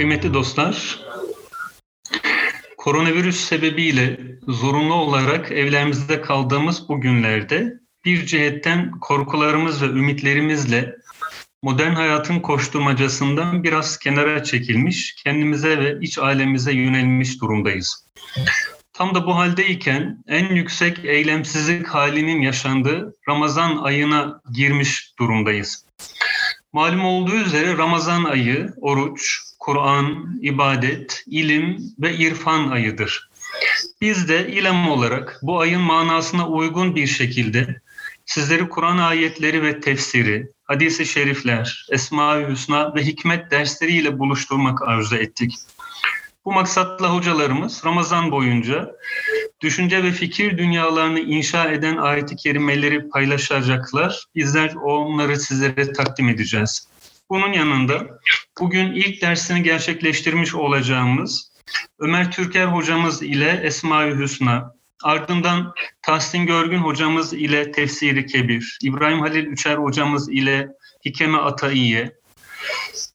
Kıymetli dostlar, koronavirüs sebebiyle zorunlu olarak evlerimizde kaldığımız bu günlerde bir cihetten korkularımız ve ümitlerimizle modern hayatın koşturmacasından biraz kenara çekilmiş, kendimize ve iç ailemize yönelmiş durumdayız. Tam da bu haldeyken en yüksek eylemsizlik halinin yaşandığı Ramazan ayına girmiş durumdayız. Malum olduğu üzere Ramazan ayı oruç, Kur'an, ibadet, ilim ve irfan ayıdır. Biz de ilem olarak bu ayın manasına uygun bir şekilde sizleri Kur'an ayetleri ve tefsiri, hadisi şerifler, Esma-i Hüsna ve hikmet dersleriyle buluşturmak arzu ettik. Bu maksatla hocalarımız Ramazan boyunca düşünce ve fikir dünyalarını inşa eden ayet-i kerimeleri paylaşacaklar. Bizler onları sizlere takdim edeceğiz. Bunun yanında bugün ilk dersini gerçekleştirmiş olacağımız Ömer Türker hocamız ile Esma-i Hüsna, ardından Tahsin Görgün hocamız ile Tefsiri Kebir, İbrahim Halil Üçer hocamız ile Hikeme Ataiye,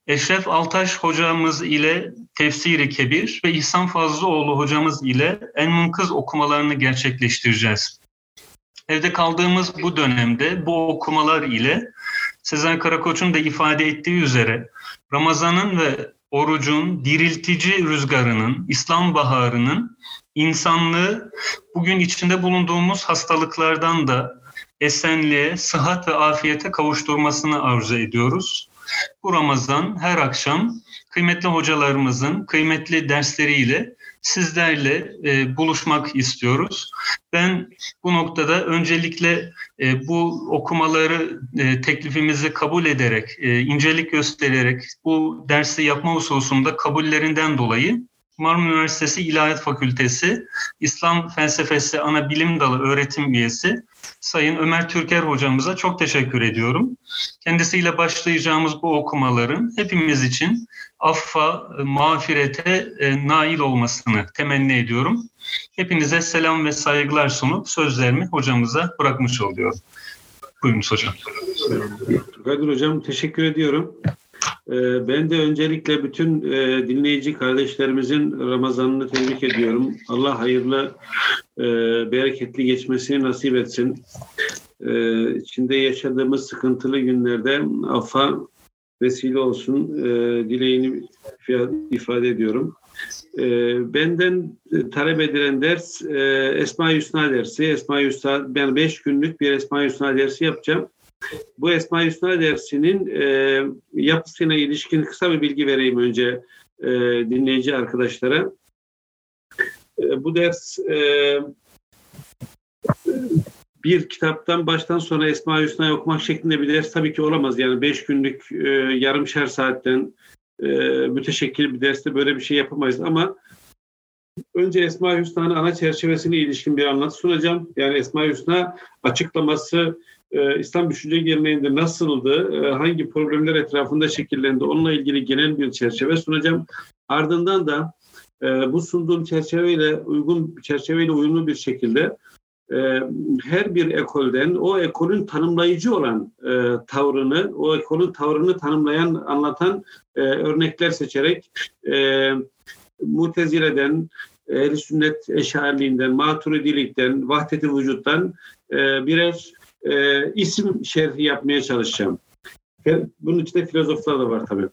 Eşref Altaş hocamız ile Tefsiri Kebir ve İhsan Fazlıoğlu hocamız ile En Munkız okumalarını gerçekleştireceğiz. Evde kaldığımız bu dönemde bu okumalar ile Sezen Karakoç'un da ifade ettiği üzere Ramazan'ın ve orucun diriltici rüzgarının, İslam baharının insanlığı bugün içinde bulunduğumuz hastalıklardan da esenliğe, sıhhat ve afiyete kavuşturmasını arzu ediyoruz. Bu Ramazan her akşam kıymetli hocalarımızın kıymetli dersleriyle sizlerle e, buluşmak istiyoruz. Ben bu noktada öncelikle e, bu okumaları e, teklifimizi kabul ederek, e, incelik göstererek bu dersi yapma hususunda kabullerinden dolayı Marmara Üniversitesi İlahiyat Fakültesi İslam Felsefesi Ana Bilim Dalı öğretim üyesi Sayın Ömer Türker hocamıza çok teşekkür ediyorum. Kendisiyle başlayacağımız bu okumaların hepimiz için affa, mağfirete e, nail olmasını temenni ediyorum. Hepinize selam ve saygılar sunup sözlerimi hocamıza bırakmış oluyorum. Buyurunuz hocam. Kadir Hocam teşekkür ediyorum. Ee, ben de öncelikle bütün e, dinleyici kardeşlerimizin Ramazan'ını tebrik ediyorum. Allah hayırlı, e, bereketli geçmesini nasip etsin. Ee, içinde yaşadığımız sıkıntılı günlerde affa vesile olsun e, dileğini ifade ediyorum. Ee, benden talep edilen ders Esma-i Hüsna dersi. Esma-i Hüsna, ben beş günlük bir Esma-i Hüsna dersi yapacağım. Bu Esma-i Hüsna dersinin e, yapısına ilişkin kısa bir bilgi vereyim önce e, dinleyici arkadaşlara. E, bu ders e, bir kitaptan baştan sona Esma-i Hüsna'yı okumak şeklinde bir ders tabii ki olamaz. Yani beş günlük e, yarımşer saatten e, müteşekkil bir derste böyle bir şey yapamayız ama önce Esma-i Hüsna'nın ana çerçevesine ilişkin bir anlatı sunacağım. Yani Esma-i Hüsna açıklaması e, İslam düşünce geleneğinde nasıldı, e, hangi problemler etrafında şekillendi onunla ilgili genel bir çerçeve sunacağım. Ardından da e, bu sunduğum çerçeveyle uygun çerçeveyle uyumlu bir şekilde e, her bir ekolden o ekolün tanımlayıcı olan e, tavrını, o ekolün tavrını tanımlayan, anlatan e, örnekler seçerek e, Mutezile'den, Ehl-i Sünnet Eşariliğinden, Maturidilikten, Vahdet-i Vücut'tan e, birer e, isim şerhi yapmaya çalışacağım. Bunun içinde filozoflar da var tabii.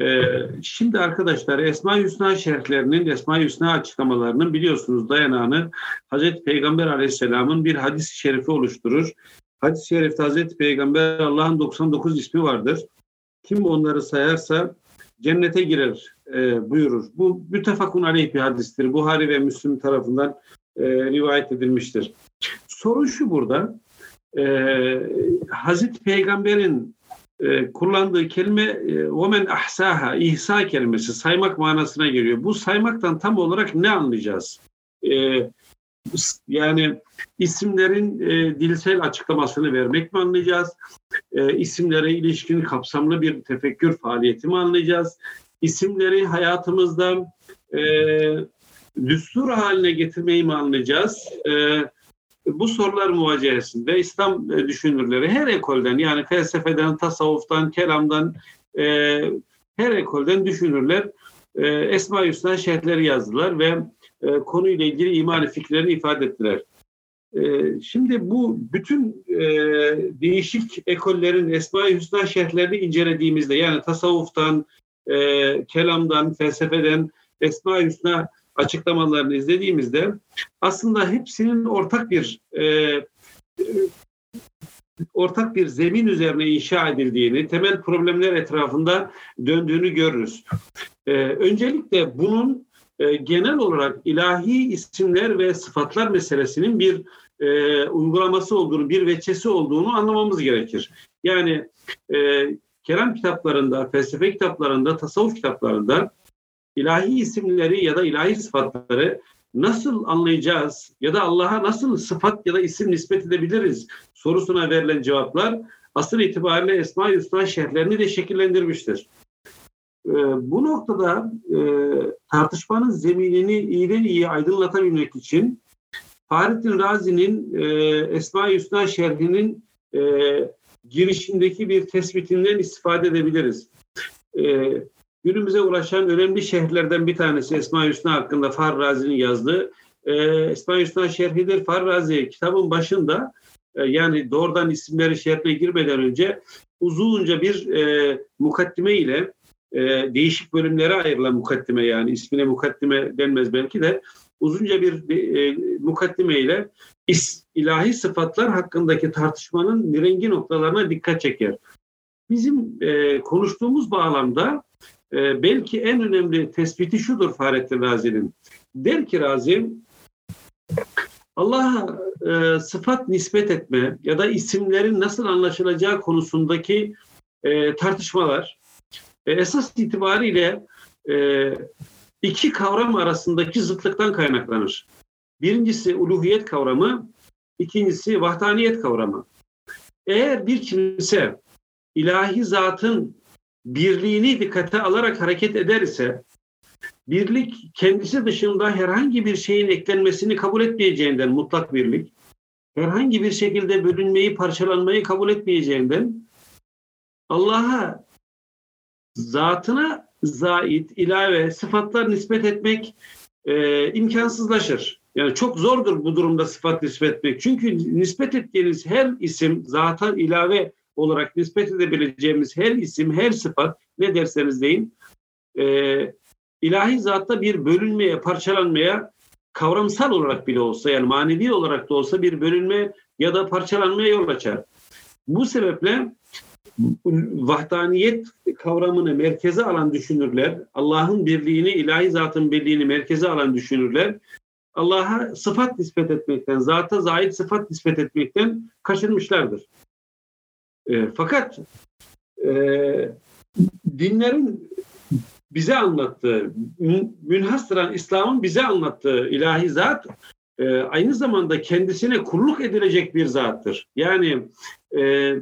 Ee, şimdi arkadaşlar Esma-i Hüsna şerhlerinin, Esma-i Hüsna açıklamalarının biliyorsunuz dayanağını Hazreti Peygamber Aleyhisselam'ın bir hadis-i şerifi oluşturur. Hadis-i şerifte Hazreti Peygamber Allah'ın 99 ismi vardır. Kim onları sayarsa cennete girer e, buyurur. Bu mütefakun aleyh bir hadistir. Buhari ve Müslüm tarafından e, rivayet edilmiştir. Sorun şu burada e, Hazreti Peygamber'in e, kullandığı kelime e, omen ahsaha, ihsa kelimesi saymak manasına geliyor. Bu saymaktan tam olarak ne anlayacağız? E, yani isimlerin e, dilsel açıklamasını vermek mi anlayacağız? E, isimlere ilişkin kapsamlı bir tefekkür faaliyeti mi anlayacağız? İsimleri hayatımızda e, düstur haline getirmeyi mi anlayacağız? E, bu sorular muvacehesinde İslam e, düşünürleri her ekolden yani felsefeden, tasavvuftan, kelamdan e, her ekolden düşünürler e, Esma-i Hüsna şerhleri yazdılar ve e, konuyla ilgili iman fikirlerini ifade ettiler. E, şimdi bu bütün e, değişik ekollerin Esma-i Hüsna şerhlerini incelediğimizde yani tasavvuftan, e, kelamdan, felsefeden Esma-i açıklamalarını izlediğimizde aslında hepsinin ortak bir e, e, ortak bir zemin üzerine inşa edildiğini, temel problemler etrafında döndüğünü görürüz. E, öncelikle bunun e, genel olarak ilahi isimler ve sıfatlar meselesinin bir e, uygulaması olduğunu, bir veçesi olduğunu anlamamız gerekir. Yani e, kelam kitaplarında, felsefe kitaplarında, tasavvuf kitaplarında ilahi isimleri ya da ilahi sıfatları nasıl anlayacağız ya da Allah'a nasıl sıfat ya da isim nispet edebiliriz sorusuna verilen cevaplar asıl itibariyle Esma-i Hüsna şerhlerini de şekillendirmiştir. Ee, bu noktada e, tartışmanın zeminini iyiden iyi aydınlatabilmek için Fahrettin Razi'nin e, Esma-i Hüsna şerhinin e, girişindeki bir tespitinden istifade edebiliriz. E, günümüze ulaşan önemli şehirlerden bir tanesi Esma-i Hüsna hakkında Farrazi'nin yazdığı e, Esma-i Hüsna şerhidir. Farrazi kitabın başında e, yani doğrudan isimleri şerhine girmeden önce uzunca bir e, mukaddime ile e, değişik bölümlere ayrılan mukaddime yani ismine mukaddime denmez belki de uzunca bir e, mukaddime ile is, ilahi sıfatlar hakkındaki tartışmanın mirengi noktalarına dikkat çeker. Bizim e, konuştuğumuz bağlamda e, belki en önemli tespiti şudur Fahrettin Razi'nin. Der ki Razi, Allah'a e, sıfat nispet etme ya da isimlerin nasıl anlaşılacağı konusundaki e, tartışmalar e, esas itibariyle e, iki kavram arasındaki zıtlıktan kaynaklanır. Birincisi uluhiyet kavramı, ikincisi vahdaniyet kavramı. Eğer bir kimse ilahi zatın birliğini dikkate alarak hareket eder ise birlik kendisi dışında herhangi bir şeyin eklenmesini kabul etmeyeceğinden mutlak birlik, herhangi bir şekilde bölünmeyi, parçalanmayı kabul etmeyeceğinden Allah'a zatına zait, ilave sıfatlar nispet etmek e, imkansızlaşır. Yani çok zordur bu durumda sıfat nispet etmek. Çünkü nispet ettiğiniz her isim zata ilave olarak nispet edebileceğimiz her isim, her sıfat ne derseniz deyin e, ilahi zatta bir bölünmeye, parçalanmaya kavramsal olarak bile olsa yani manevi olarak da olsa bir bölünme ya da parçalanmaya yol açar. Bu sebeple vahdaniyet kavramını merkeze alan düşünürler, Allah'ın birliğini, ilahi zatın birliğini merkeze alan düşünürler, Allah'a sıfat nispet etmekten, zata zahit sıfat nispet etmekten kaçınmışlardır. E, fakat e, dinlerin bize anlattığı, münhasıran İslam'ın bize anlattığı ilahi zat e, aynı zamanda kendisine kulluk edilecek bir zattır. Yani e,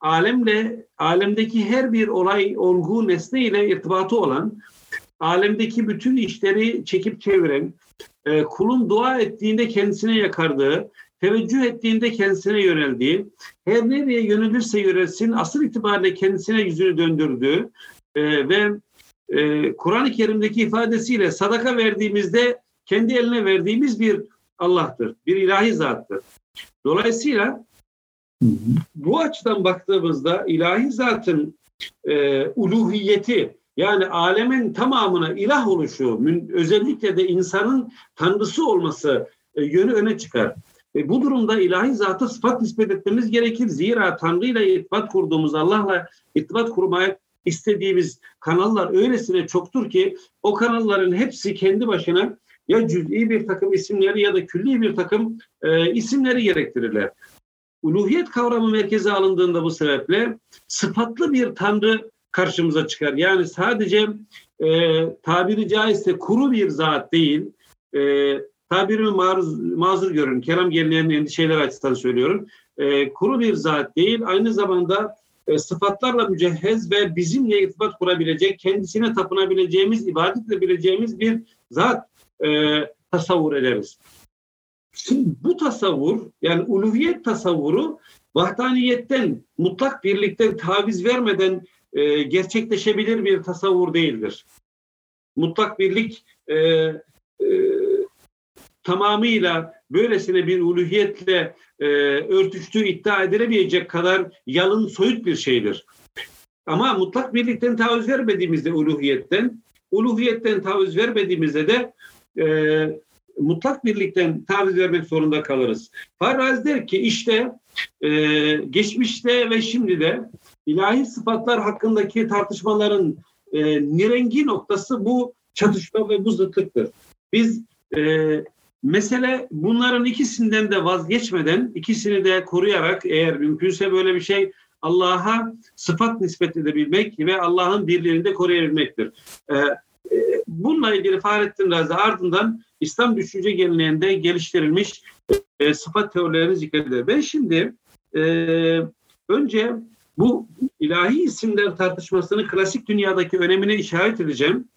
alemle, alemdeki her bir olay, olgu, nesne ile irtibatı olan, alemdeki bütün işleri çekip çeviren, e, kulun dua ettiğinde kendisine yakardığı, teveccüh ettiğinde kendisine yöneldiği, her nereye yönelirse yönelsin asıl itibariyle kendisine yüzünü döndürdüğü e, ve e, Kur'an-ı Kerim'deki ifadesiyle sadaka verdiğimizde kendi eline verdiğimiz bir Allah'tır, bir ilahi zattır. Dolayısıyla bu açıdan baktığımızda ilahi zatın e, uluhiyeti yani alemin tamamına ilah oluşu, özellikle de insanın tanrısı olması e, yönü öne çıkar. E, bu durumda ilahi zata sıfat nispet etmemiz gerekir. Zira Tanrı ile irtibat kurduğumuz, Allah'la irtibat kurmaya istediğimiz kanallar öylesine çoktur ki o kanalların hepsi kendi başına ya cüz'i bir takım isimleri ya da külli bir takım e, isimleri gerektirirler. Uluhiyet kavramı merkeze alındığında bu sebeple sıfatlı bir tanrı karşımıza çıkar. Yani sadece e, tabiri caizse kuru bir zat değil, e, tabirimi maruz, mazur görün, kelam gerileyen endişeler açısından söylüyorum. E, kuru bir zat değil, aynı zamanda e, sıfatlarla mücehhez ve bizimle irtibat kurabilecek, kendisine tapınabileceğimiz, ibadet edebileceğimiz bir zat e, tasavvur ederiz. Şimdi bu tasavvur, yani uluhiyet tasavvuru vahdaniyetten, mutlak birlikten taviz vermeden e, gerçekleşebilir bir tasavvur değildir. mutlak birlik e, e, tamamıyla böylesine bir uluhiyetle e, örtüştüğü iddia edilemeyecek kadar yalın soyut bir şeydir. Ama mutlak birlikten taviz vermediğimizde uluhiyetten, uluhiyetten taviz vermediğimizde de e, mutlak birlikten taviz vermek zorunda kalırız. Farraz der ki işte e, geçmişte ve şimdi de ilahi sıfatlar hakkındaki tartışmaların e, nirengi noktası bu çatışma ve bu zıtlıktır. Biz e, mesele bunların ikisinden de vazgeçmeden, ikisini de koruyarak eğer mümkünse böyle bir şey Allah'a sıfat nispet edebilmek ve Allah'ın birliğini de koruyabilmektir. E, bununla ilgili Fahrettin Razi ardından İslam düşünce geleneğinde geliştirilmiş e, sıfat teorilerini zikreder. Ben şimdi e, önce bu ilahi isimler tartışmasının klasik dünyadaki önemine işaret edeceğim.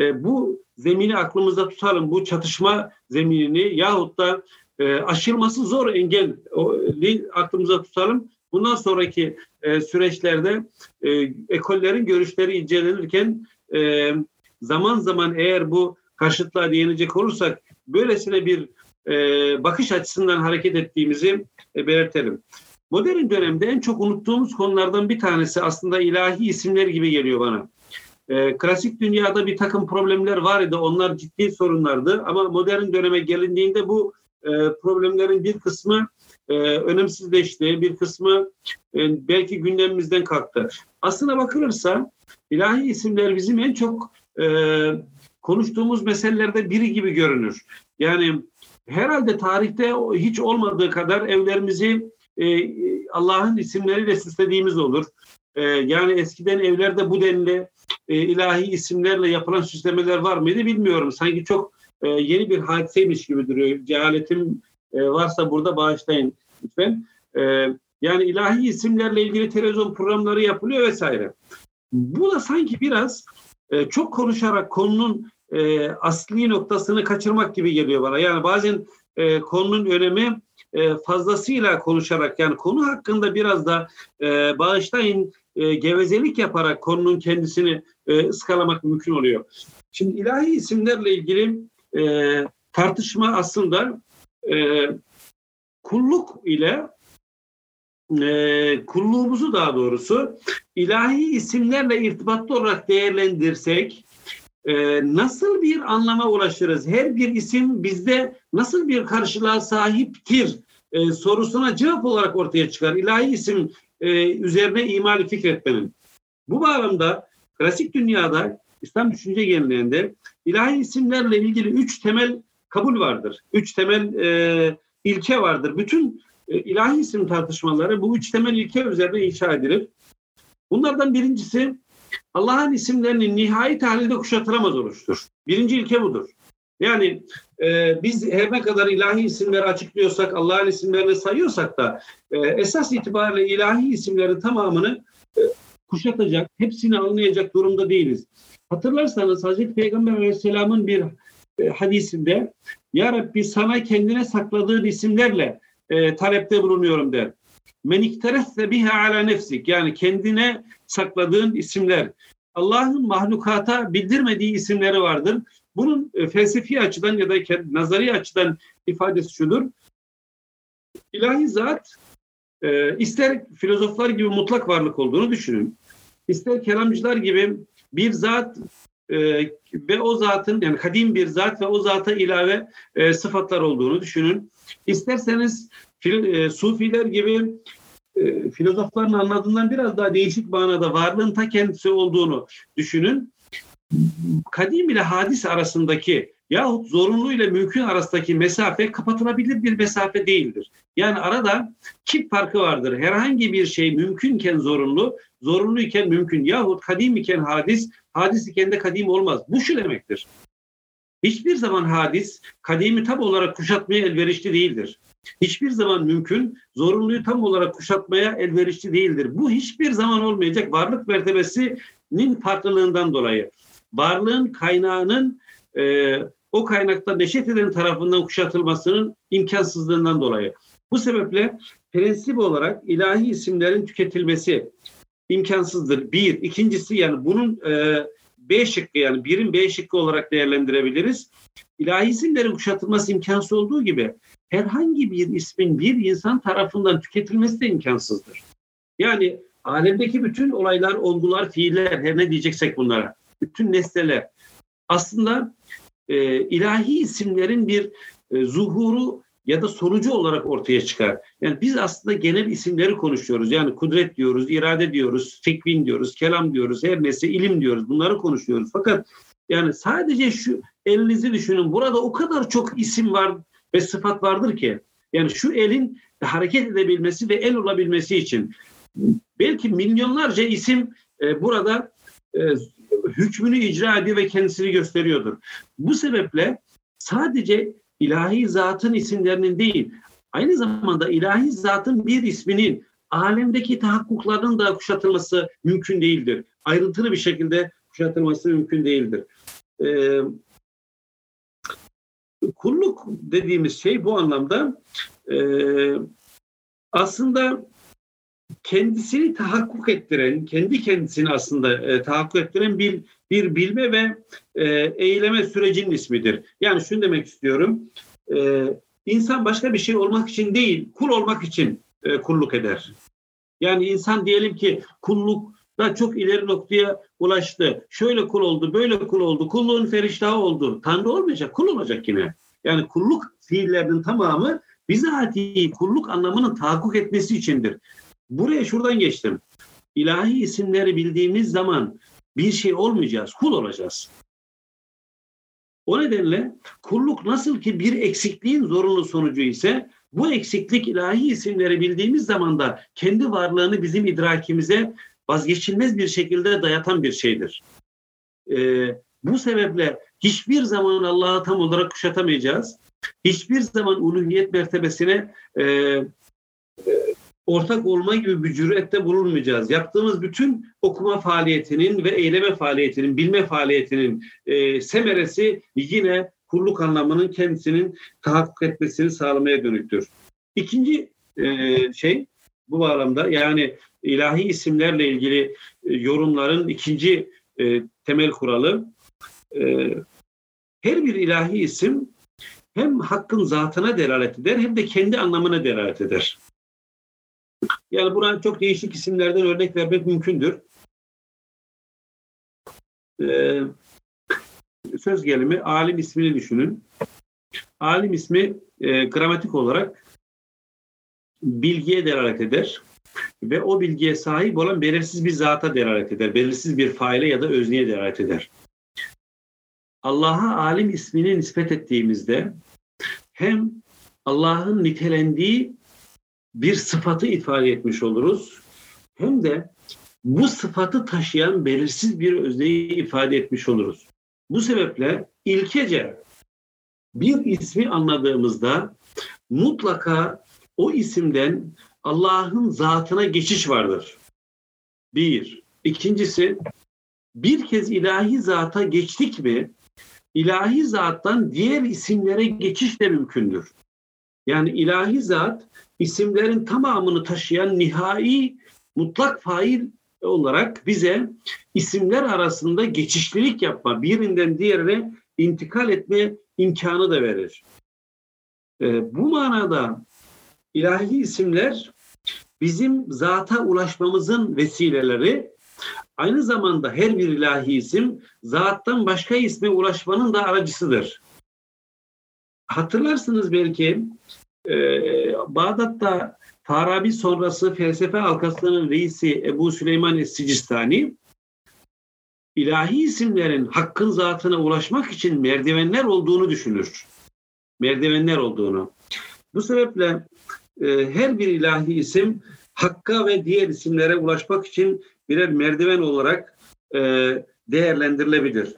E, bu zemini aklımızda tutalım, bu çatışma zeminini yahut da e, aşılması zor engelli aklımıza tutalım. Bundan sonraki e, süreçlerde e, ekollerin görüşleri incelenirken e, zaman zaman eğer bu karşıtlığa değinecek olursak böylesine bir e, bakış açısından hareket ettiğimizi e, belirtelim. Modern dönemde en çok unuttuğumuz konulardan bir tanesi aslında ilahi isimler gibi geliyor bana. E, klasik dünyada bir takım problemler var idi. Onlar ciddi sorunlardı. Ama modern döneme gelindiğinde bu e, problemlerin bir kısmı e, önemsizleşti. Bir kısmı e, belki gündemimizden kalktı. Aslına bakılırsa ilahi isimler bizim en çok e, konuştuğumuz meselelerde biri gibi görünür. Yani herhalde tarihte hiç olmadığı kadar evlerimizi e, Allah'ın isimleriyle süslediğimiz olur. E, yani eskiden evlerde bu denli e, ilahi isimlerle yapılan süslemeler var mıydı bilmiyorum. Sanki çok e, yeni bir hadiseymiş gibi duruyor. Cehaletim e, varsa burada bağışlayın lütfen. E, yani ilahi isimlerle ilgili televizyon programları yapılıyor vesaire. Bu da sanki biraz e, çok konuşarak konunun e, asli noktasını kaçırmak gibi geliyor bana. Yani bazen e, konunun önemi e, fazlasıyla konuşarak yani konu hakkında biraz da e, bağışlayın e, gevezelik yaparak konunun kendisini e, ıskalamak mümkün oluyor. Şimdi ilahi isimlerle ilgili e, tartışma aslında e, kulluk ile e, kulluğumuzu daha doğrusu ilahi isimlerle irtibatlı olarak değerlendirsek e, nasıl bir anlama ulaşırız? Her bir isim bizde nasıl bir karşılığa sahiptir e, sorusuna cevap olarak ortaya çıkar. İlahi isim e, üzerine imali fikretmenin. Bu bağlamda klasik dünyada İslam düşünce geleneğinde ilahi isimlerle ilgili üç temel kabul vardır. Üç temel e, ilke vardır. Bütün ilahi isim tartışmaları bu üç temel ilke üzerine inşa edilir. Bunlardan birincisi Allah'ın isimlerinin nihai halinde kuşatılamaz oluştur. Birinci ilke budur. Yani e, biz her ne kadar ilahi isimleri açıklıyorsak, Allah'ın isimlerini sayıyorsak da e, esas itibariyle ilahi isimlerin tamamını e, kuşatacak, hepsini anlayacak durumda değiliz. Hatırlarsanız Hazreti Peygamber Aleyhisselam'ın bir e, hadisinde Ya Rabbi sana kendine sakladığın isimlerle e, talepte bulunuyorum der. Men ikteresse biha ala nefsik yani kendine sakladığın isimler. Allah'ın mahlukata bildirmediği isimleri vardır. Bunun e, felsefi açıdan ya da nazari açıdan ifadesi şudur. İlahi zat e, ister filozoflar gibi mutlak varlık olduğunu düşünün. İster kelamcılar gibi bir zat e, ve o zatın yani kadim bir zat ve o zata ilave e, sıfatlar olduğunu düşünün. İsterseniz fil, e, sufiler gibi e, filozofların anladığından biraz daha değişik manada varlığın ta kendisi olduğunu düşünün. Kadim ile hadis arasındaki yahut zorunlu ile mümkün arasındaki mesafe kapatılabilir bir mesafe değildir. Yani arada kip farkı vardır. Herhangi bir şey mümkünken zorunlu, zorunlu iken mümkün yahut kadim iken hadis, hadis iken de kadim olmaz. Bu şu demektir. Hiçbir zaman hadis kadimi tam olarak kuşatmaya elverişli değildir hiçbir zaman mümkün, zorunluyu tam olarak kuşatmaya elverişli değildir. Bu hiçbir zaman olmayacak varlık mertebesinin farklılığından dolayı. Varlığın kaynağının e, o kaynakta neşet eden tarafından kuşatılmasının imkansızlığından dolayı. Bu sebeple prensip olarak ilahi isimlerin tüketilmesi imkansızdır. Bir. ikincisi yani bunun e, B şıkkı yani birin B şıkkı olarak değerlendirebiliriz. İlahi isimlerin kuşatılması imkansız olduğu gibi herhangi bir ismin bir insan tarafından tüketilmesi de imkansızdır. Yani alemdeki bütün olaylar, olgular, fiiller her ne diyeceksek bunlara, bütün nesneler aslında e, ilahi isimlerin bir e, zuhuru ya da sonucu olarak ortaya çıkar. Yani biz aslında genel isimleri konuşuyoruz. Yani kudret diyoruz, irade diyoruz, tekvin diyoruz, kelam diyoruz, her neyse ilim diyoruz. Bunları konuşuyoruz. Fakat yani sadece şu elinizi düşünün. Burada o kadar çok isim var ve sıfat vardır ki. Yani şu elin hareket edebilmesi ve el olabilmesi için belki milyonlarca isim e, burada e, hükmünü icra ediyor ve kendisini gösteriyordur. Bu sebeple sadece ilahi zatın isimlerinin değil, aynı zamanda ilahi zatın bir isminin alemdeki tahakkuklarının da kuşatılması mümkün değildir. Ayrıntılı bir şekilde kuşatılması mümkün değildir. Ee, kulluk dediğimiz şey bu anlamda e, aslında kendisini tahakkuk ettiren, kendi kendisini aslında e, tahakkuk ettiren bir, bir bilme ve e, eyleme sürecinin ismidir. Yani şunu demek istiyorum, e, insan başka bir şey olmak için değil, kul olmak için e, kulluk eder. Yani insan diyelim ki kulluk da çok ileri noktaya ulaştı. Şöyle kul oldu, böyle kul oldu, kulluğun feriştahı oldu. Tanrı olmayacak, kul olacak yine. Yani kulluk fiillerinin tamamı bizatihi kulluk anlamının tahakkuk etmesi içindir. Buraya şuradan geçtim. İlahi isimleri bildiğimiz zaman bir şey olmayacağız, kul olacağız. O nedenle kulluk nasıl ki bir eksikliğin zorunlu sonucu ise bu eksiklik ilahi isimleri bildiğimiz zaman da kendi varlığını bizim idrakimize vazgeçilmez bir şekilde dayatan bir şeydir. Ee, bu sebeple hiçbir zaman Allah'ı tam olarak kuşatamayacağız. Hiçbir zaman uluhiyet mertebesine e, ortak olma gibi bir cürette bulunmayacağız. Yaptığımız bütün okuma faaliyetinin ve eyleme faaliyetinin, bilme faaliyetinin e, semeresi yine kulluk anlamının kendisinin tahakkuk etmesini sağlamaya dönüktür. İkinci e, şey bu bağlamda yani ilahi isimlerle ilgili e, yorumların ikinci e, temel kuralı e, her bir ilahi isim hem hakkın zatına delalet eder hem de kendi anlamına delalet eder. Yani buradan çok değişik isimlerden örnek vermek mümkündür. Ee, söz gelimi alim ismini düşünün. Alim ismi e, gramatik olarak bilgiye delalet eder ve o bilgiye sahip olan belirsiz bir zata delalet eder. Belirsiz bir faile ya da özneye delalet eder. Allah'a alim ismini nispet ettiğimizde hem Allah'ın nitelendiği bir sıfatı ifade etmiş oluruz. Hem de bu sıfatı taşıyan belirsiz bir özneyi ifade etmiş oluruz. Bu sebeple ilkece bir ismi anladığımızda mutlaka o isimden Allah'ın zatına geçiş vardır. Bir. İkincisi bir kez ilahi zata geçtik mi ilahi zattan diğer isimlere geçiş de mümkündür. Yani ilahi zat isimlerin tamamını taşıyan nihai mutlak fail olarak bize isimler arasında geçişlilik yapma, birinden diğerine intikal etme imkanı da verir. Ee, bu manada ilahi isimler bizim zata ulaşmamızın vesileleri aynı zamanda her bir ilahi isim zattan başka isme ulaşmanın da aracısıdır. Hatırlarsınız belki e, Bağdat'ta Farabi sonrası felsefe halkasının reisi Ebu Süleyman Es-Sicistani ilahi isimlerin hakkın zatına ulaşmak için merdivenler olduğunu düşünür. Merdivenler olduğunu. Bu sebeple e, her bir ilahi isim hakka ve diğer isimlere ulaşmak için birer merdiven olarak e, değerlendirilebilir.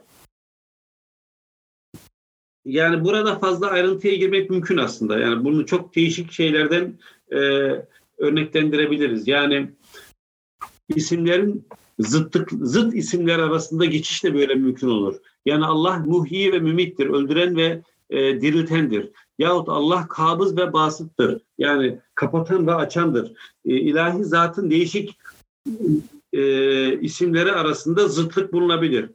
Yani burada fazla ayrıntıya girmek mümkün aslında. Yani bunu çok değişik şeylerden e, örneklendirebiliriz. Yani isimlerin zıttık, zıt isimler arasında geçiş de böyle mümkün olur. Yani Allah muhyi ve mümittir, öldüren ve e, diriltendir. Yahut Allah kabız ve basıttır. Yani kapatan ve açandır. E, ilahi zatın değişik e, isimleri arasında zıtlık bulunabilir.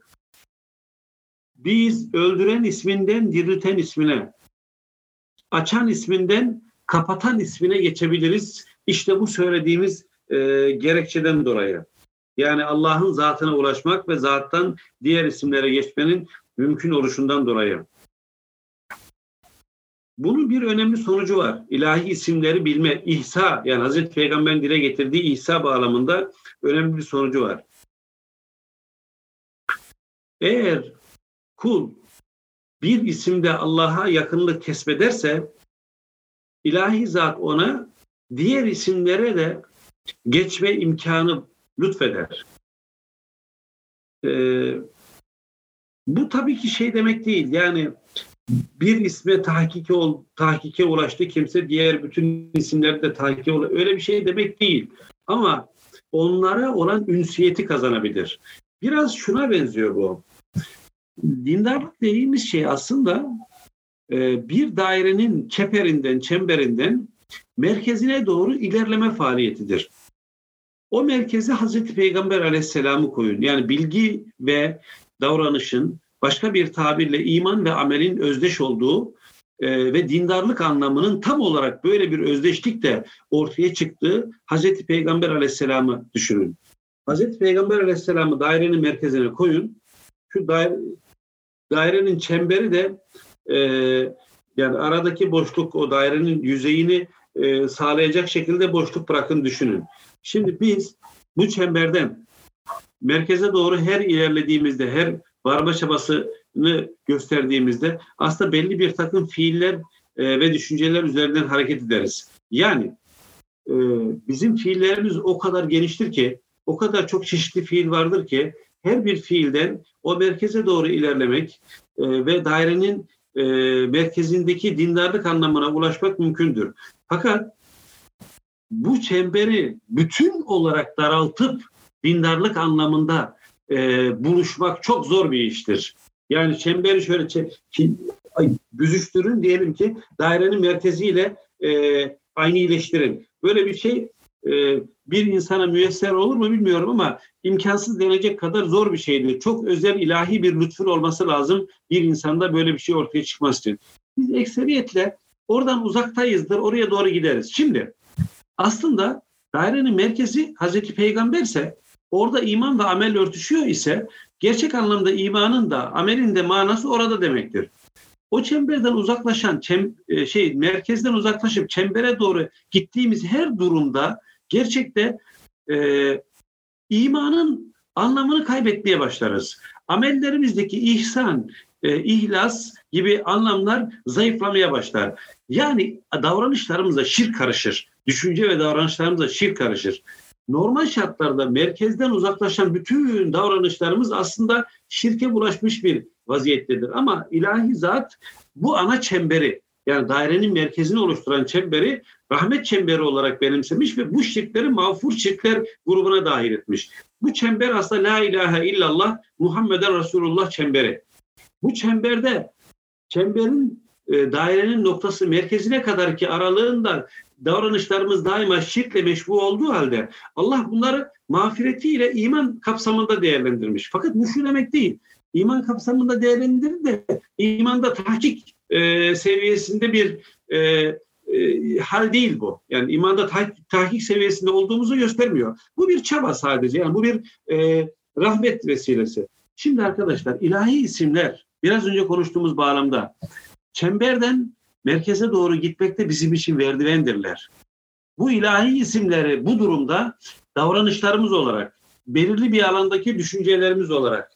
Biz öldüren isminden dirilten ismine, açan isminden kapatan ismine geçebiliriz. İşte bu söylediğimiz e, gerekçeden dolayı. Yani Allah'ın zatına ulaşmak ve zattan diğer isimlere geçmenin mümkün oluşundan dolayı. Bunun bir önemli sonucu var. İlahi isimleri bilme, İhsa yani Hazreti Peygamber'in dile getirdiği İhsa bağlamında önemli bir sonucu var. Eğer kul bir isimde Allah'a yakınlık kesbederse ilahi zat ona diğer isimlere de geçme imkanı lütfeder. Ee, bu tabii ki şey demek değil. Yani bir isme tahkike, ol, tahkike ulaştı kimse diğer bütün isimleri de tahkike ulaştı. Öyle bir şey demek değil. Ama onlara olan ünsiyeti kazanabilir. Biraz şuna benziyor bu. Dindarlık dediğimiz şey aslında e, bir dairenin çeperinden, çemberinden merkezine doğru ilerleme faaliyetidir. O merkeze Hazreti Peygamber aleyhisselamı koyun. Yani bilgi ve davranışın başka bir tabirle iman ve amelin özdeş olduğu e, ve dindarlık anlamının tam olarak böyle bir özdeşlik de ortaya çıktığı Hazreti Peygamber aleyhisselamı düşünün. Hazreti Peygamber aleyhisselamı dairenin merkezine koyun. Şu daire, dairenin çemberi de e, yani aradaki boşluk o dairenin yüzeyini e, sağlayacak şekilde boşluk bırakın düşünün. Şimdi biz bu çemberden merkeze doğru her ilerlediğimizde, her varma çabasını gösterdiğimizde aslında belli bir takım fiiller e, ve düşünceler üzerinden hareket ederiz. Yani e, bizim fiillerimiz o kadar geniştir ki, o kadar çok çeşitli fiil vardır ki her bir fiilden o merkeze doğru ilerlemek e, ve dairenin e, merkezindeki dindarlık anlamına ulaşmak mümkündür. Fakat bu çemberi bütün olarak daraltıp dindarlık anlamında e, buluşmak çok zor bir iştir. Yani çemberi şöyle çe- ay, büzüştürün diyelim ki dairenin merkeziyle e, aynı iyileştirin. Böyle bir şey bir insana müyesser olur mu bilmiyorum ama imkansız denecek kadar zor bir şeydir. Çok özel ilahi bir lütfun olması lazım bir insanda böyle bir şey ortaya çıkması için. Biz ekseriyetle oradan uzaktayızdır, oraya doğru gideriz. Şimdi aslında dairenin merkezi Hazreti Peygamberse orada iman ve amel örtüşüyor ise gerçek anlamda imanın da amelin de manası orada demektir. O çemberden uzaklaşan çem, e, şey merkezden uzaklaşıp çembere doğru gittiğimiz her durumda gerçekte e, imanın anlamını kaybetmeye başlarız. Amellerimizdeki ihsan, e, ihlas gibi anlamlar zayıflamaya başlar. Yani davranışlarımıza şirk karışır. Düşünce ve davranışlarımıza şirk karışır. Normal şartlarda merkezden uzaklaşan bütün davranışlarımız aslında şirke bulaşmış bir vaziyettedir. Ama ilahi zat bu ana çemberi yani dairenin merkezini oluşturan çemberi rahmet çemberi olarak benimsemiş ve bu şirkleri mağfur şirkler grubuna dahil etmiş. Bu çember aslında la ilahe illallah Muhammeden Resulullah çemberi. Bu çemberde çemberin e, dairenin noktası merkezine kadar ki aralığında davranışlarımız daima şirkle meşbu olduğu halde Allah bunları mağfiretiyle iman kapsamında değerlendirmiş. Fakat bu şu demek değil. İman kapsamında değerlendirir de imanda tahkik e, seviyesinde bir e, e, hal değil bu. Yani imanda tah- tahkik seviyesinde olduğumuzu göstermiyor. Bu bir çaba sadece. Yani bu bir e, rahmet vesilesi. Şimdi arkadaşlar ilahi isimler biraz önce konuştuğumuz bağlamda çemberden merkeze doğru gitmekte bizim için merdivendirler. Bu ilahi isimleri bu durumda davranışlarımız olarak, belirli bir alandaki düşüncelerimiz olarak,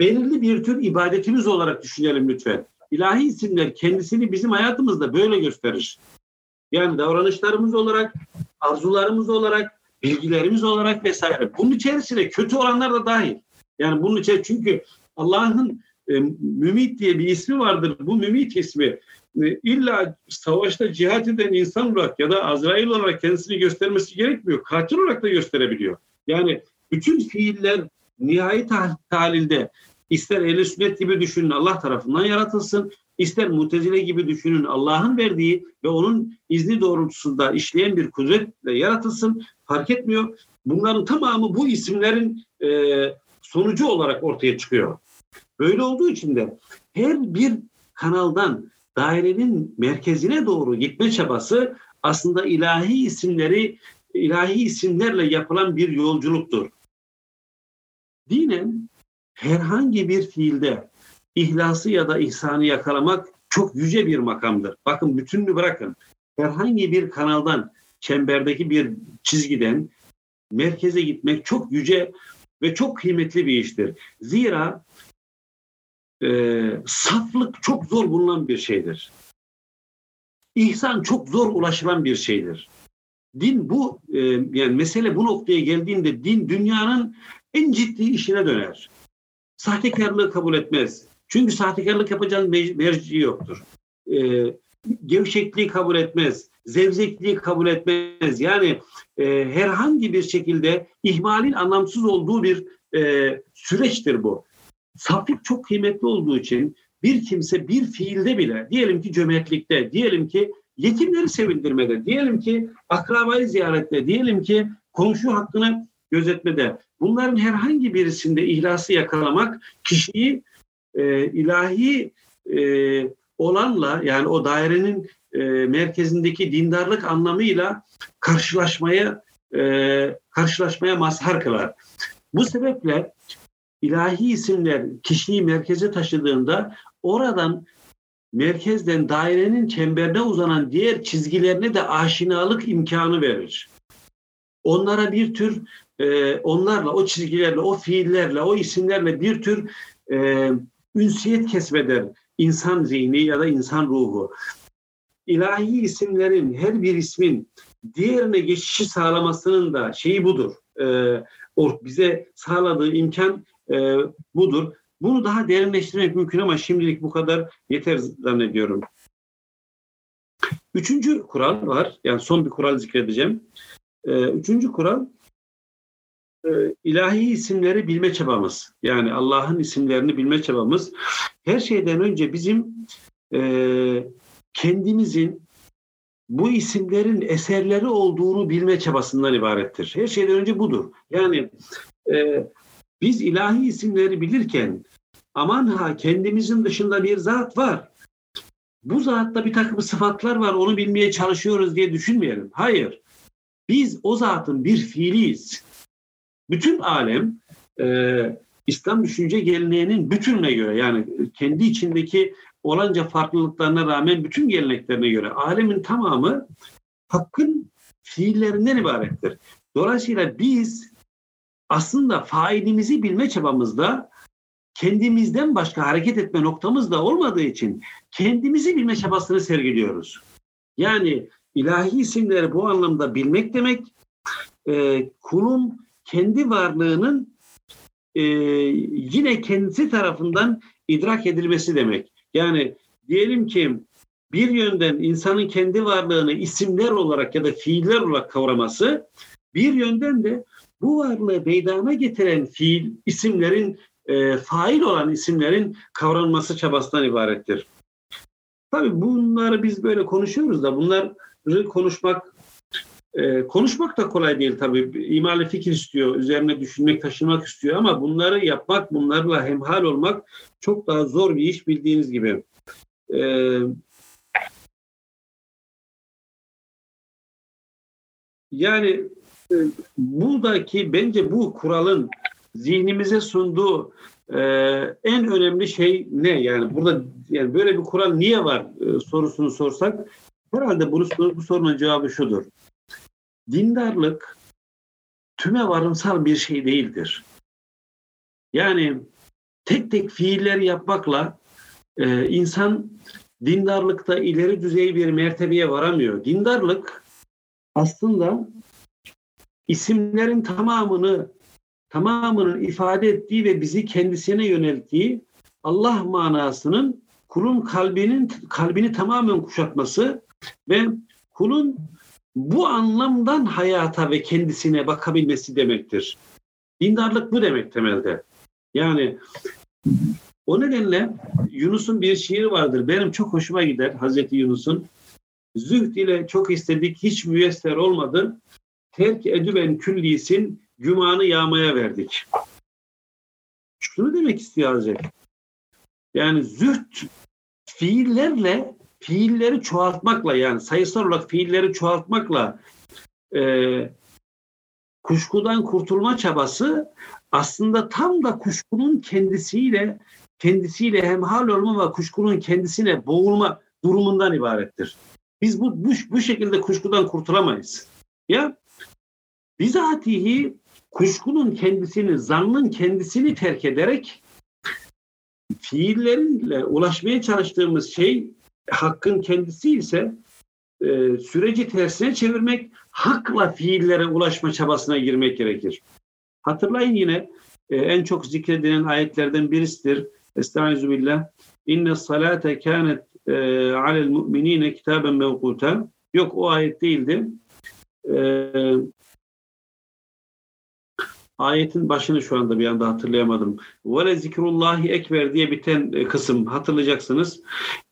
belirli bir tür ibadetimiz olarak düşünelim lütfen. İlahi isimler kendisini bizim hayatımızda böyle gösterir. Yani davranışlarımız olarak, arzularımız olarak, bilgilerimiz olarak vesaire. Bunun içerisine kötü olanlar da dahil. Yani bunun içerisinde çünkü Allah'ın e, Mümit diye bir ismi vardır. Bu Mümit ismi e, illa savaşta cihat eden insan olarak ya da Azrail olarak kendisini göstermesi gerekmiyor. Katil olarak da gösterebiliyor. Yani bütün fiiller nihai tahlilde ister ehl sünnet gibi düşünün Allah tarafından yaratılsın, ister mutezile gibi düşünün Allah'ın verdiği ve onun izni doğrultusunda işleyen bir kudretle yaratılsın fark etmiyor. Bunların tamamı bu isimlerin e, sonucu olarak ortaya çıkıyor. Böyle olduğu için de her bir kanaldan dairenin merkezine doğru gitme çabası aslında ilahi isimleri ilahi isimlerle yapılan bir yolculuktur. Dinen herhangi bir fiilde ihlası ya da ihsanı yakalamak çok yüce bir makamdır. Bakın bütününü bırakın. Herhangi bir kanaldan, çemberdeki bir çizgiden merkeze gitmek çok yüce ve çok kıymetli bir iştir. Zira e, saflık çok zor bulunan bir şeydir. İhsan çok zor ulaşılan bir şeydir. Din bu, e, yani mesele bu noktaya geldiğinde din dünyanın en ciddi işine döner. Sahtekarlığı kabul etmez. Çünkü sahtekarlık yapacağın merci yoktur. E, gevşekliği kabul etmez. Zevzekliği kabul etmez. Yani e, herhangi bir şekilde ihmalin anlamsız olduğu bir e, süreçtir bu. Saflık çok kıymetli olduğu için bir kimse bir fiilde bile diyelim ki cömertlikte, diyelim ki yetimleri sevindirmede, diyelim ki akrabayı ziyarette, diyelim ki komşu hakkını gözetmede bunların herhangi birisinde ihlası yakalamak kişiyi e, ilahi e, olanla yani o dairenin e, merkezindeki dindarlık anlamıyla karşılaşmaya e, karşılaşmaya mazhar kılar. Bu sebeple ilahi isimler kişiyi merkeze taşıdığında oradan merkezden dairenin çemberine uzanan diğer çizgilerine de aşinalık imkanı verir. Onlara bir tür e, onlarla, o çizgilerle, o fiillerle, o isimlerle bir tür e, ünsiyet kesmeder insan zihni ya da insan ruhu. İlahi isimlerin her bir ismin diğerine geçişi sağlamasının da şeyi budur. E, bize sağladığı imkan e, budur. Bunu daha derinleştirmek mümkün ama şimdilik bu kadar yeter zannediyorum. Üçüncü kural var. Yani son bir kural zikredeceğim. Ee, üçüncü kural ilahi isimleri bilme çabamız. Yani Allah'ın isimlerini bilme çabamız. Her şeyden önce bizim e, kendimizin bu isimlerin eserleri olduğunu bilme çabasından ibarettir. Her şeyden önce budur. Yani e, biz ilahi isimleri bilirken aman ha kendimizin dışında bir zat var. Bu zatta bir takım sıfatlar var onu bilmeye çalışıyoruz diye düşünmeyelim. Hayır. Biz o zatın bir fiiliyiz. Bütün alem e, İslam düşünce geleneğinin bütününe göre yani kendi içindeki olanca farklılıklarına rağmen bütün geleneklerine göre alemin tamamı hakkın fiillerinden ibarettir. Dolayısıyla biz aslında failimizi bilme çabamızda kendimizden başka hareket etme noktamız da olmadığı için kendimizi bilme çabasını sergiliyoruz. Yani ilahi isimleri bu anlamda bilmek demek e, kulun kendi varlığının e, yine kendisi tarafından idrak edilmesi demek. Yani diyelim ki bir yönden insanın kendi varlığını isimler olarak ya da fiiller olarak kavraması, bir yönden de bu varlığı meydana getiren fiil isimlerin e, fail olan isimlerin kavranması çabasından ibarettir. Tabii bunları biz böyle konuşuyoruz da bunları konuşmak e, konuşmak da kolay değil tabii. İmali fikir istiyor, üzerine düşünmek, taşımak istiyor ama bunları yapmak, bunlarla hemhal olmak çok daha zor bir iş bildiğiniz gibi. E, yani e, buradaki bence bu kuralın zihnimize sunduğu e, en önemli şey ne? Yani burada yani böyle bir kural niye var e, sorusunu sorsak herhalde bunu, bu sorunun cevabı şudur. Dindarlık tüme varımsal bir şey değildir. Yani tek tek fiiller yapmakla e, insan dindarlıkta ileri düzey bir mertebeye varamıyor. Dindarlık aslında isimlerin tamamını tamamının ifade ettiği ve bizi kendisine yönelttiği Allah manasının kulun kalbinin kalbini tamamen kuşatması ve kulun bu anlamdan hayata ve kendisine bakabilmesi demektir. Dindarlık bu demek temelde. Yani o nedenle Yunus'un bir şiiri vardır. Benim çok hoşuma gider Hazreti Yunus'un. Zühd ile çok istedik hiç müyesser olmadı. Terk edüven küllisin gümanı yağmaya verdik. Şunu demek istiyor Hazreti. Yani züht fiillerle fiilleri çoğaltmakla yani sayısal olarak fiilleri çoğaltmakla e, kuşkudan kurtulma çabası aslında tam da kuşkunun kendisiyle kendisiyle hemhal olma ve kuşkunun kendisine boğulma durumundan ibarettir. Biz bu, bu, bu şekilde kuşkudan kurtulamayız. Ya bizatihi kuşkunun kendisini, zannın kendisini terk ederek fiillerinle ulaşmaya çalıştığımız şey hakkın kendisi ise e, süreci tersine çevirmek, hakla fiillere ulaşma çabasına girmek gerekir. Hatırlayın yine e, en çok zikredilen ayetlerden birisidir. Estaizu billah. İnne salate kânet e, alel mu'minine kitaben mevkuta. Yok o ayet değildi. E, ayetin başını şu anda bir anda hatırlayamadım. Ve zikrullahi ekber diye biten e, kısım hatırlayacaksınız.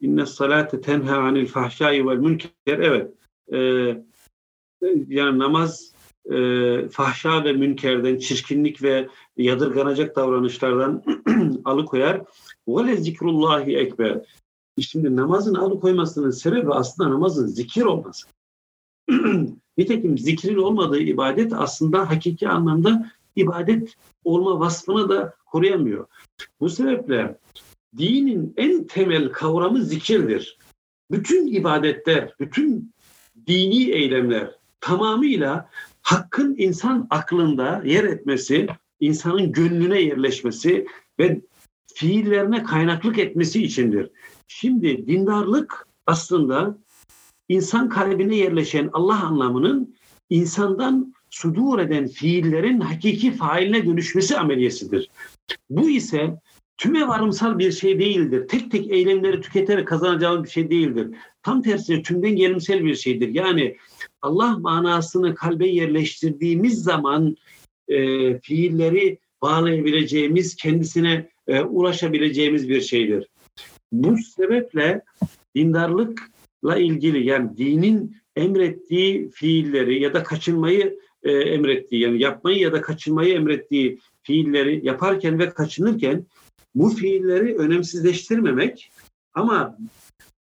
İnne salate tenha anil fahşai vel münker. Evet. E, yani namaz e, fahşa ve münkerden, çirkinlik ve yadırganacak davranışlardan alıkoyar. Ve zikrullahi ekber. Şimdi namazın alıkoymasının sebebi aslında namazın zikir olması. Nitekim zikrin olmadığı ibadet aslında hakiki anlamda ibadet olma vasfını da koruyamıyor. Bu sebeple dinin en temel kavramı zikirdir. Bütün ibadetler, bütün dini eylemler tamamıyla hakkın insan aklında yer etmesi, insanın gönlüne yerleşmesi ve fiillerine kaynaklık etmesi içindir. Şimdi dindarlık aslında insan kalbine yerleşen Allah anlamının insandan sudur eden fiillerin hakiki failine dönüşmesi ameliyesidir. Bu ise tüme varımsal bir şey değildir. Tek tek eylemleri tüketerek kazanacağımız bir şey değildir. Tam tersine tümden gelimsel bir şeydir. Yani Allah manasını kalbe yerleştirdiğimiz zaman e, fiilleri bağlayabileceğimiz, kendisine e, ulaşabileceğimiz bir şeydir. Bu sebeple dindarlıkla ilgili yani dinin emrettiği fiilleri ya da kaçınmayı e, emrettiği yani yapmayı ya da kaçınmayı emrettiği fiilleri yaparken ve kaçınırken bu fiilleri önemsizleştirmemek ama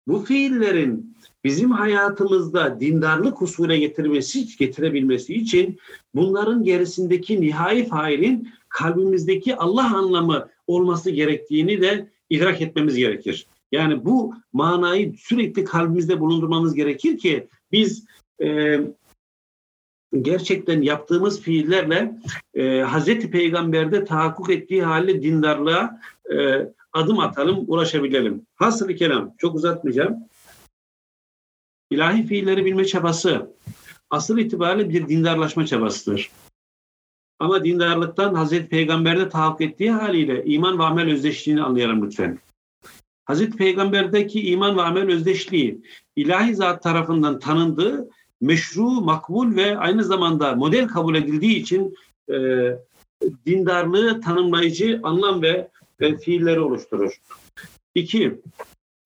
bu fiillerin bizim hayatımızda dindarlık usule getirmesi, getirebilmesi için bunların gerisindeki nihai failin kalbimizdeki Allah anlamı olması gerektiğini de idrak etmemiz gerekir. Yani bu manayı sürekli kalbimizde bulundurmamız gerekir ki biz e, gerçekten yaptığımız fiillerle e, Hazreti Peygamber'de tahakkuk ettiği haliyle dindarlığa e, adım atalım, ulaşabilelim. Hasılı kelam, çok uzatmayacağım. İlahi fiilleri bilme çabası asıl itibariyle bir dindarlaşma çabasıdır. Ama dindarlıktan Hazreti Peygamber'de tahakkuk ettiği haliyle iman ve amel özdeşliğini anlayalım lütfen. Hazreti Peygamber'deki iman ve amel özdeşliği ilahi zat tarafından tanındığı meşru, makbul ve aynı zamanda model kabul edildiği için e, dindarlığı tanımlayıcı anlam ve, ve fiilleri oluşturur. İki,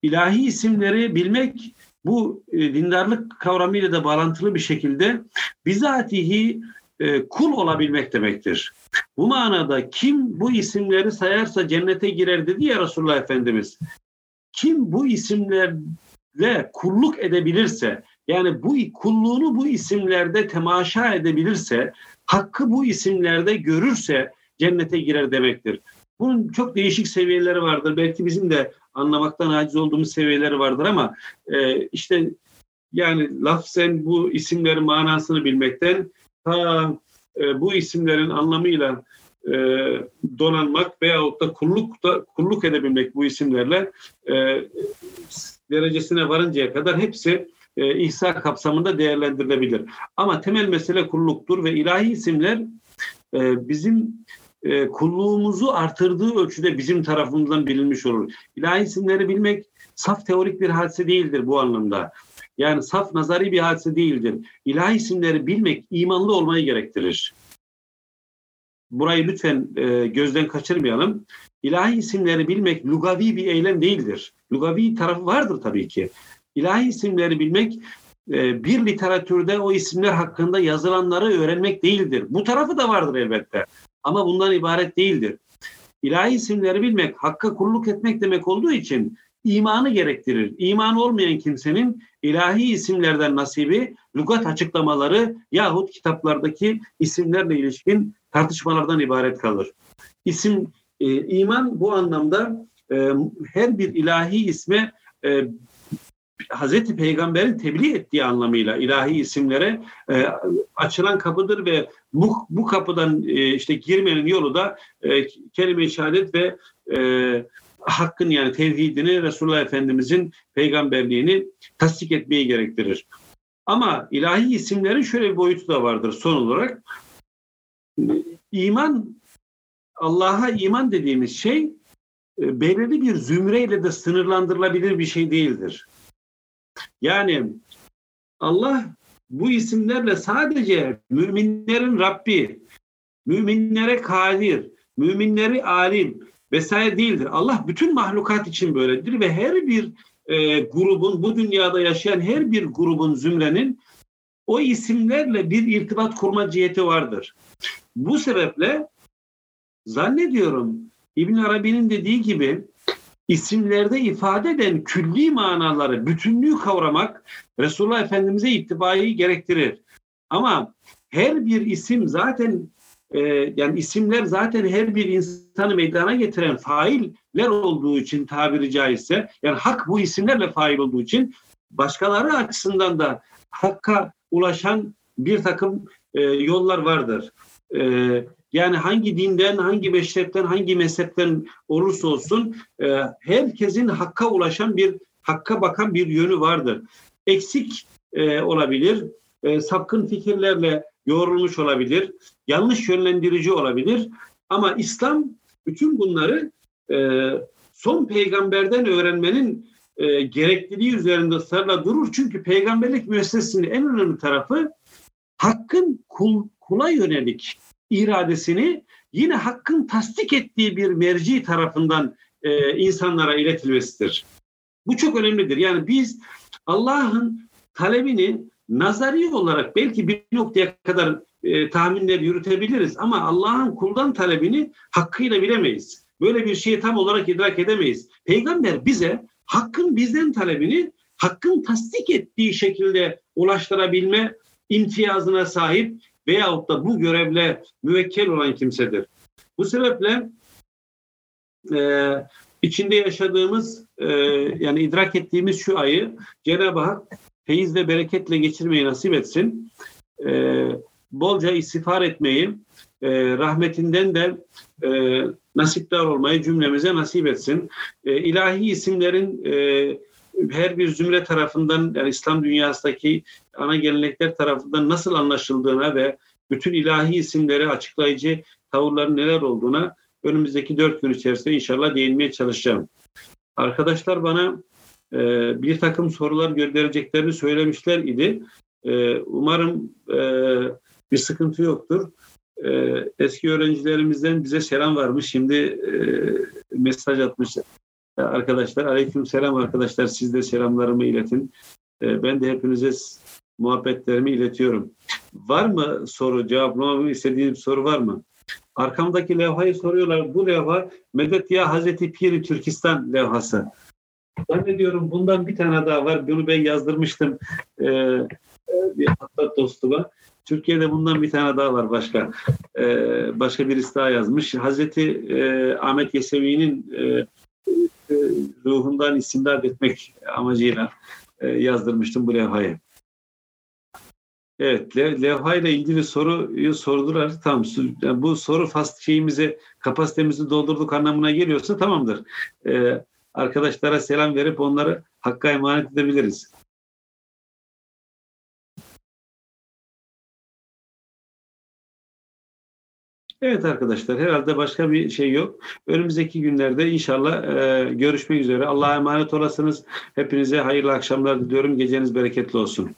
ilahi isimleri bilmek bu e, dindarlık kavramıyla da bağlantılı bir şekilde bizatihi e, kul olabilmek demektir. Bu manada kim bu isimleri sayarsa cennete girer dedi ya Resulullah Efendimiz. Kim bu isimlerle kulluk edebilirse, yani bu kulluğunu bu isimlerde temaşa edebilirse, hakkı bu isimlerde görürse cennete girer demektir. Bunun çok değişik seviyeleri vardır. Belki bizim de anlamaktan aciz olduğumuz seviyeleri vardır ama e, işte yani lafzen bu isimlerin manasını bilmekten ta e, bu isimlerin anlamıyla e, donanmak veyahut da kulluk da kulluk edebilmek bu isimlerle e, derecesine varıncaya kadar hepsi e, ihsa kapsamında değerlendirilebilir. Ama temel mesele kulluktur ve ilahi isimler e, bizim e, kulluğumuzu artırdığı ölçüde bizim tarafımızdan bilinmiş olur. İlahi isimleri bilmek saf teorik bir hadise değildir bu anlamda. Yani saf nazari bir hadise değildir. İlahi isimleri bilmek imanlı olmayı gerektirir. Burayı lütfen e, gözden kaçırmayalım. İlahi isimleri bilmek lugavi bir eylem değildir. Lugavi tarafı vardır tabii ki. İlahi isimleri bilmek e, bir literatürde o isimler hakkında yazılanları öğrenmek değildir. Bu tarafı da vardır elbette. Ama bundan ibaret değildir. ilahi isimleri bilmek, hakka kulluk etmek demek olduğu için imanı gerektirir. İman olmayan kimsenin ilahi isimlerden nasibi, lügat açıklamaları yahut kitaplardaki isimlerle ilişkin tartışmalardan ibaret kalır. İsim, e, iman bu anlamda e, her bir ilahi isme e, Hazreti Peygamber'in tebliğ ettiği anlamıyla ilahi isimlere e, açılan kapıdır ve bu, bu kapıdan e, işte girmenin yolu da e, kelime-i şehadet ve e, hakkın yani tevhidini Resulullah Efendimizin peygamberliğini tasdik etmeyi gerektirir. Ama ilahi isimlerin şöyle bir boyutu da vardır son olarak. İman, Allah'a iman dediğimiz şey e, belirli bir zümreyle de sınırlandırılabilir bir şey değildir. Yani Allah bu isimlerle sadece müminlerin Rabbi, müminlere kadir, müminleri alim vesaire değildir. Allah bütün mahlukat için böyledir ve her bir e, grubun, bu dünyada yaşayan her bir grubun, zümrenin o isimlerle bir irtibat kurma ciheti vardır. Bu sebeple zannediyorum İbn Arabi'nin dediği gibi isimlerde ifade eden külli manaları, bütünlüğü kavramak Resulullah Efendimiz'e ittibayı gerektirir. Ama her bir isim zaten e, yani isimler zaten her bir insanı meydana getiren failler olduğu için tabiri caizse yani hak bu isimlerle fail olduğu için başkaları açısından da hakka ulaşan bir takım e, yollar vardır. E, yani hangi dinden, hangi meşrepten, hangi mezhepten olursa olsun e, herkesin hakka ulaşan bir, hakka bakan bir yönü vardır. Eksik e, olabilir, e, sapkın fikirlerle yoğrulmuş olabilir, yanlış yönlendirici olabilir. Ama İslam bütün bunları e, son peygamberden öğrenmenin gerekliliği üzerinde ısrarla durur. Çünkü peygamberlik müessesesinin en önemli tarafı hakkın kul, kula yönelik iradesini yine hakkın tasdik ettiği bir merci tarafından e, insanlara iletilmesidir. Bu çok önemlidir. Yani biz Allah'ın talebini nazari olarak belki bir noktaya kadar e, tahminler yürütebiliriz ama Allah'ın kuldan talebini hakkıyla bilemeyiz. Böyle bir şeyi tam olarak idrak edemeyiz. Peygamber bize hakkın bizden talebini hakkın tasdik ettiği şekilde ulaştırabilme imtiyazına sahip veyahut da bu görevle müvekkel olan kimsedir. Bu sebeple e, içinde yaşadığımız e, yani idrak ettiğimiz şu ayı Cenab-ı Hak feyiz ve bereketle geçirmeyi nasip etsin. E, bolca istiğfar etmeyi, e, rahmetinden de e, nasipdar olmayı cümlemize nasip etsin. E, ilahi isimlerin e, her bir zümre tarafından yani İslam dünyasındaki ana gelenekler tarafından nasıl anlaşıldığına ve bütün ilahi isimleri açıklayıcı tavırların neler olduğuna önümüzdeki dört gün içerisinde inşallah değinmeye çalışacağım. Arkadaşlar bana e, bir takım sorular göndereceklerini söylemişler idi. E, umarım e, bir sıkıntı yoktur. E, eski öğrencilerimizden bize selam varmış. Şimdi e, mesaj atmış arkadaşlar. Aleyküm selam arkadaşlar. Siz de selamlarımı iletin. E, ben de hepinize muhabbetlerimi iletiyorum. Var mı soru, cevaplamamı istediğim soru var mı? Arkamdaki levhayı soruyorlar. Bu levha Medet Ya Hazreti Piri Türkistan levhası. Zannediyorum bundan bir tane daha var. Bunu ben yazdırmıştım e, bir hatta dostuma. Türkiye'de bundan bir tane daha var başka. E, başka birisi daha yazmış. Hazreti e, Ahmet Yesevi'nin e, e, ruhundan istimdad etmek amacıyla e, yazdırmıştım bu levhayı. Evet, levha ile ilgili soruyu sordular. Tamam, yani bu soru fast şeyimizi, kapasitemizi doldurduk anlamına geliyorsa tamamdır. Ee, arkadaşlara selam verip onları hakka emanet edebiliriz. Evet arkadaşlar herhalde başka bir şey yok. Önümüzdeki günlerde inşallah e, görüşmek üzere. Allah'a emanet olasınız. Hepinize hayırlı akşamlar diliyorum. Geceniz bereketli olsun.